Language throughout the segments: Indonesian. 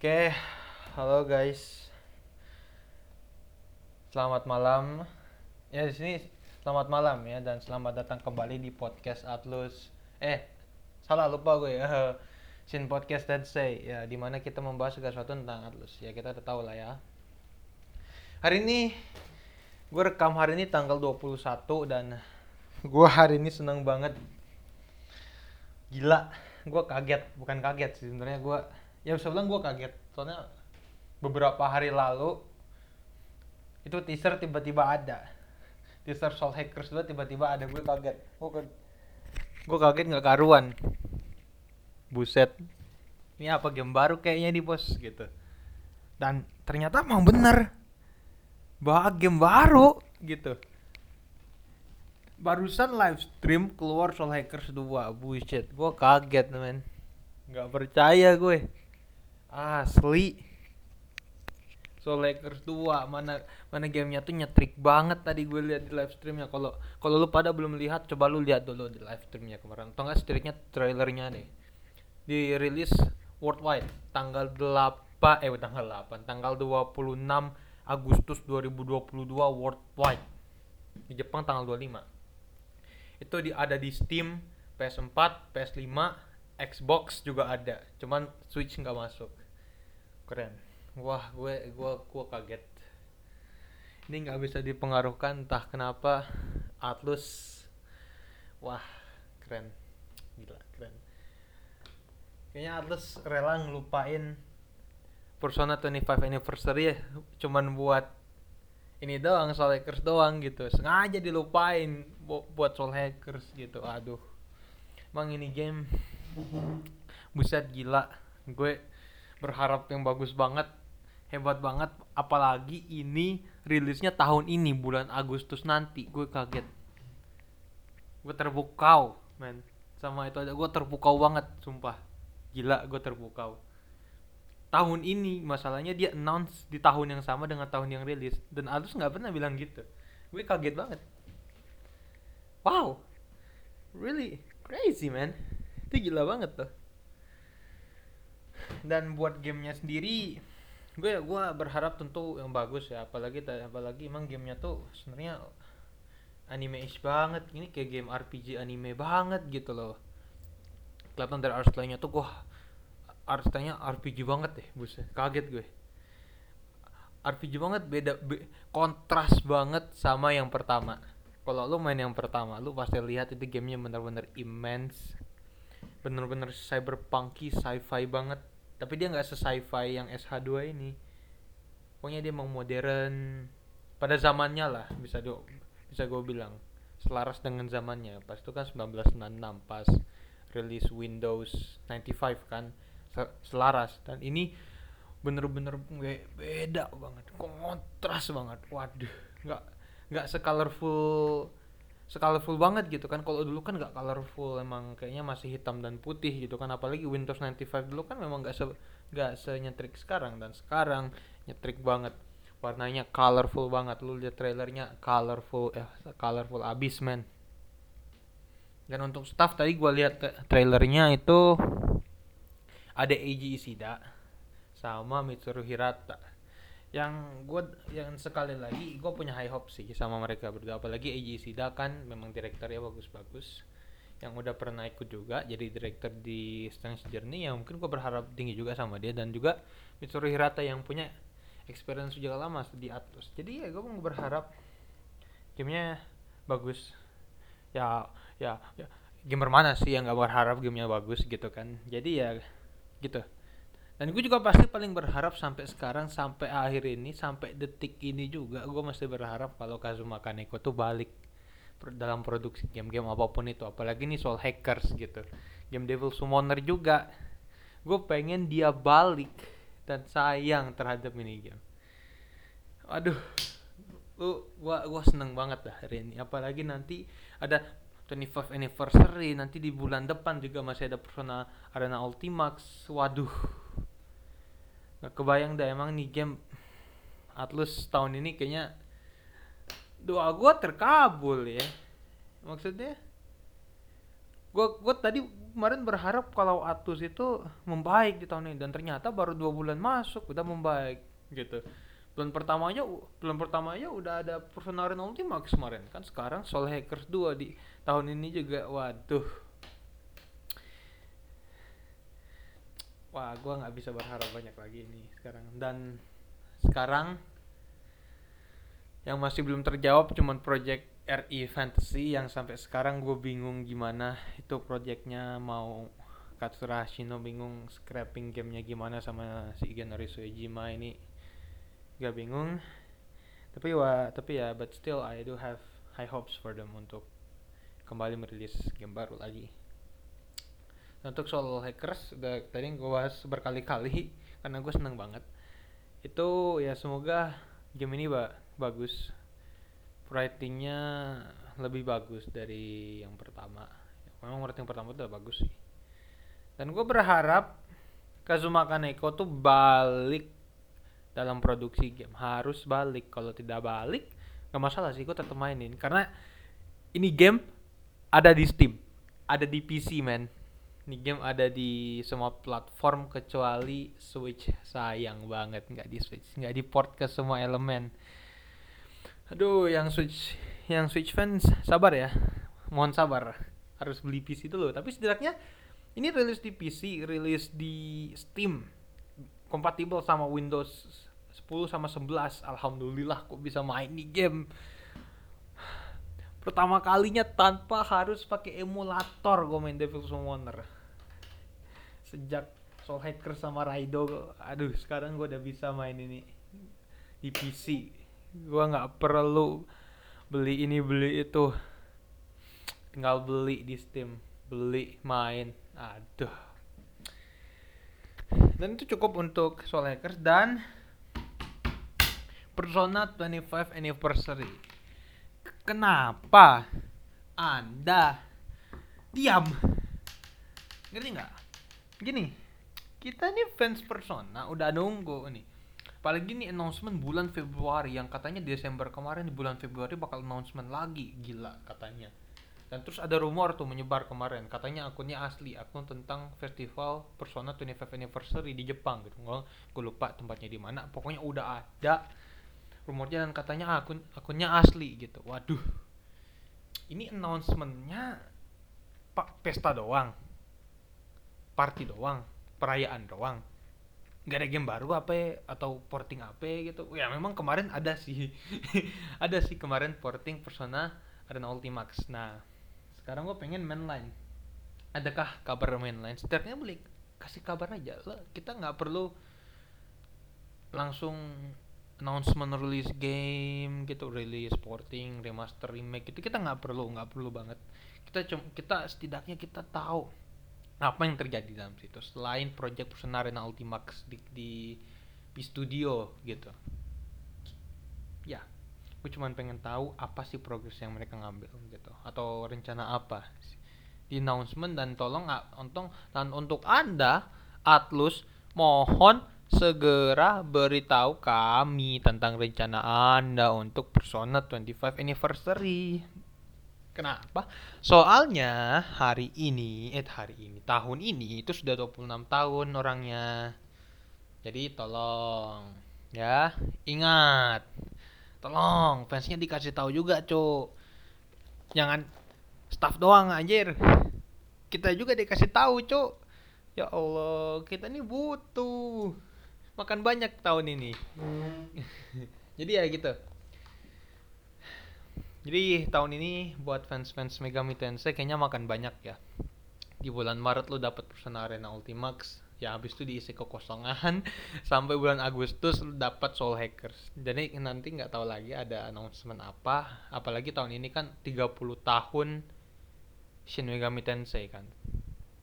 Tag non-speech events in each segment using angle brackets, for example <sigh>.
Oke, halo guys. Selamat malam. Ya di sini selamat malam ya dan selamat datang kembali di podcast Atlus. Eh, salah lupa gue ya. <laughs> Sin podcast that say ya di mana kita membahas segala sesuatu tentang Atlus. Ya kita udah tahu lah ya. Hari ini gue rekam hari ini tanggal 21 dan <laughs> gue hari ini seneng banget. Gila, gue kaget, bukan kaget sih sebenarnya gue ya bisa bilang gue kaget. Soalnya beberapa hari lalu itu teaser tiba-tiba ada. Teaser Soul Hackers 2 tiba-tiba ada. Gue kaget. Gue gue kaget nggak karuan. Buset. Ini apa game baru kayaknya di bos gitu. Dan ternyata emang bener. Bahwa game baru gitu. Barusan live stream keluar Soul Hackers 2 buset gue kaget men. Nggak percaya gue asli. Soul Lakers 2 mana mana gamenya tuh nyetrik banget tadi gue lihat di live streamnya. Kalau kalau lu pada belum lihat coba lu lihat dulu di live streamnya kemarin. Atau enggak setidaknya trailernya deh dirilis worldwide tanggal 8 eh tanggal 8 tanggal 26 Agustus 2022 worldwide. Di Jepang tanggal 25 itu di ada di Steam PS4 PS5 Xbox juga ada. Cuman Switch nggak masuk keren. Wah gue gue gue kaget. Ini nggak bisa dipengaruhkan entah kenapa Atlus. Wah keren. Gila keren. Kayaknya Atlus rela ngelupain Persona 25 anniversary ya cuman buat ini doang Soul Hackers doang gitu. Sengaja dilupain bu buat Soul Hackers gitu. Aduh. Emang ini game buset gila. Gue berharap yang bagus banget hebat banget apalagi ini rilisnya tahun ini bulan Agustus nanti. Gue kaget. Gue terpukau men. Sama itu aja gue terpukau banget sumpah. Gila gue terpukau. Tahun ini masalahnya dia announce di tahun yang sama dengan tahun yang rilis. Dan Alus nggak pernah bilang gitu. Gue kaget banget. Wow. Really crazy man. Itu gila banget tuh dan buat gamenya sendiri gue gue berharap tentu yang bagus ya. Apalagi apalagi emang gamenya tuh sebenarnya anime ish banget. Ini kayak game RPG anime banget gitu loh. Kelihatan dari art style-nya tuh gue art style-nya RPG banget deh buset. Kaget gue. RPG banget beda be, kontras banget sama yang pertama. Kalau lu main yang pertama lu pasti lihat itu gamenya bener-bener immense. Bener-bener cyberpunky sci-fi banget tapi dia nggak se-sci-fi yang SH2 ini. Pokoknya dia mau modern. Pada zamannya lah bisa do bisa gue bilang. Selaras dengan zamannya. Pas itu kan 1996 pas rilis Windows 95 kan. Selaras. Dan ini bener-bener beda banget. Kontras banget. Waduh nggak nggak secolorful secolorful banget gitu kan. Kalau dulu kan nggak colorful emang kayaknya masih hitam dan putih gitu kan. Apalagi Windows 95 dulu kan memang nggak se nggak senyetrik sekarang. Dan sekarang nyetrik banget. Warnanya colorful banget. Lu lihat trailernya colorful eh colorful abis man. Dan untuk staff tadi gue lihat trailernya itu ada Eiji Ishida sama Mitsuru Hirata yang gue yang sekali lagi gue punya high hope sih sama mereka berdua. Apalagi Eiji Sida kan memang direkturnya bagus-bagus. Yang udah pernah ikut juga jadi direktur di Strange Journey yang mungkin gue berharap tinggi juga sama dia. Dan juga Mitsuru Hirata yang punya experience juga lama di Atlus. Jadi ya gue mau berharap gamenya bagus. Ya ya, ya gamer mana sih yang gak berharap gamenya bagus gitu kan? Jadi ya gitu dan gue juga pasti paling berharap sampai sekarang sampai akhir ini sampai detik ini juga gue masih berharap kalau Kazuma Kaneko tuh balik dalam produksi game-game apa pun itu. Apalagi nih soal hackers gitu. Game Devil Summoner juga. Gue pengen dia balik dan sayang terhadap ini game. Aduh lu gua gua seneng banget dah hari ini. Apalagi nanti ada 25 anniversary nanti di bulan depan juga masih ada Persona Arena Ultimax. Waduh Gak kebayang dah emang nih game Atlus tahun ini kayaknya doa gue terkabul ya. Maksudnya gue gue tadi kemarin berharap kalau Atus itu membaik di tahun ini dan ternyata baru dua bulan masuk udah membaik gitu. Bulan pertamanya bulan pertamanya udah ada Persona Arena Ultimax kemarin. Kan sekarang Soul Hackers 2 di tahun ini juga waduh wah gua nggak bisa berharap banyak lagi ini sekarang. Dan sekarang yang masih belum terjawab cuman project RE Fantasy. Yang sampai sekarang gue bingung gimana itu projectnya. Mau Katsura Hashino bingung scrapping gamenya gimana sama si Igenori Suejima ini. Gak bingung. Tapi wah tapi ya but still I do have high hopes for them untuk kembali merilis game baru lagi untuk soal hackers udah tadi gue bahas berkali-kali karena gue seneng banget. Itu ya semoga game ini ba bagus. Writingnya lebih bagus dari yang pertama. Memang writing pertama itu udah bagus sih. Dan gue berharap Kazuma Kaneko tuh balik dalam produksi game. Harus balik. Kalau tidak balik nggak masalah sih gue tetap mainin. Karena ini game ada di Steam ada di PC man ini game ada di semua platform kecuali Switch. Sayang banget nggak di Switch. Nggak di port ke semua elemen. Aduh yang switch yang switch fans sabar ya. Mohon sabar. Harus beli PC dulu. Tapi setidaknya ini rilis di PC rilis di Steam. Kompatibel sama Windows 10 sama 11 alhamdulillah kok bisa main di game. Pertama kalinya tanpa harus pakai emulator gue main Devil's Summoner sejak Soul Hacker sama Raido aduh sekarang gue udah bisa main ini di PC gua nggak perlu beli ini beli itu. Tinggal beli di Steam beli main. Aduh. Dan itu cukup untuk Soul Hackers dan Persona 25 Anniversary. Kenapa anda diam? Ngerti nggak gini kita nih fans Persona udah nunggu nih. Apalagi nih announcement bulan Februari yang katanya Desember kemarin di bulan Februari bakal announcement lagi. Gila katanya. Dan terus ada rumor tuh menyebar kemarin. Katanya akunnya asli akun tentang festival Persona 25 Anniversary di Jepang gitu. Gue lupa tempatnya di mana. Pokoknya udah ada rumornya dan katanya akun akunnya asli gitu. Waduh. Ini announcementnya pak pesta doang party doang perayaan doang. Nggak ada game baru apa ya? atau porting apa gitu. Ya memang kemarin ada sih. <laughs> Ada sih kemarin porting Persona Arena Ultimax. Nah sekarang gue pengen mainline. Adakah kabar mainline? Setidaknya boleh kasih kabar aja lah. Kita nggak perlu langsung announcement release game gitu release porting remaster remake itu kita nggak perlu nggak perlu banget. Kita cuma kita setidaknya kita tahu apa yang terjadi dalam situ? Selain project Persona Arena Ultimax di, di di studio gitu. Ya gue cuma pengen tahu apa sih progres yang mereka ngambil gitu atau rencana apa di announcement dan tolong untung dan untuk anda Atlus mohon segera beritahu kami tentang rencana anda untuk Persona 25 Anniversary Kenapa? Soalnya hari ini, eh hari ini, tahun ini itu sudah 26 tahun orangnya. Jadi tolong ya, ingat. Tolong fansnya dikasih tahu juga, Cuk. Jangan staff doang anjir. Kita juga dikasih tahu, Cuk. Ya Allah, kita ini butuh makan banyak tahun ini. <laughs> Jadi ya gitu. Jadi tahun ini buat fans-fans Megami Tensei kayaknya makan banyak ya. Di bulan Maret lo dapet Persona Arena Ultimax, ya habis itu diisi kekosongan <laughs> sampai bulan Agustus lo dapat Soul Hackers. Jadi nanti nggak tahu lagi ada announcement apa, apalagi tahun ini kan 30 tahun Shin Megami Tensei kan.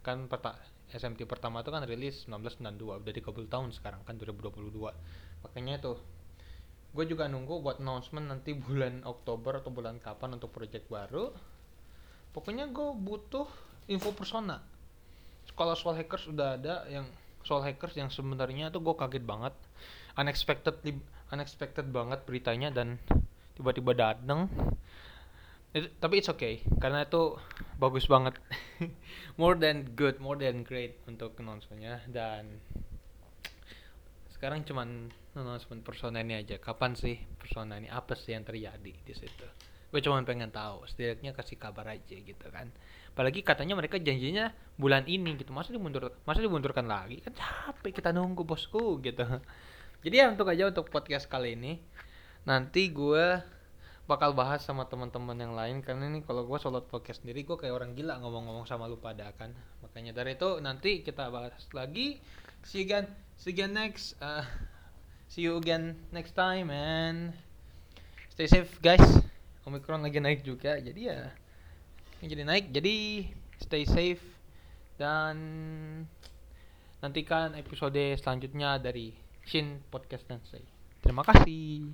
Kan peta SMT pertama itu kan rilis 1992, udah 30 tahun sekarang kan 2022. Makanya tuh gue juga nunggu buat announcement nanti bulan Oktober atau bulan kapan untuk project baru. Pokoknya gue butuh info persona. Kalau soal hackers udah ada yang soal hackers yang sebenarnya tuh gue kaget banget. Unexpected unexpected banget beritanya dan tiba-tiba dateng. Itu, tapi it's okay karena itu bagus banget. <laughs> More than good more than great untuk nontonnya dan sekarang cuman announcement persona ini aja. Kapan sih persona ini? Apa sih yang terjadi di situ? Gue cuma pengen tahu. Setidaknya kasih kabar aja gitu kan. Apalagi katanya mereka janjinya bulan ini gitu. Masa dimundur masa dimundurkan lagi? Kan capek kita nunggu bosku gitu. Jadi ya untuk aja untuk podcast kali ini. Nanti gue bakal bahas sama teman-teman yang lain. Karena ini kalau gue solo podcast sendiri gue kayak orang gila ngomong-ngomong sama lu pada kan. Makanya dari itu nanti kita bahas lagi. See you see you again next uh, see you again next time and stay safe guys. Omikron lagi naik juga jadi ya jadi naik jadi stay safe dan nantikan episode selanjutnya dari Shin Podcast Sensei terima kasih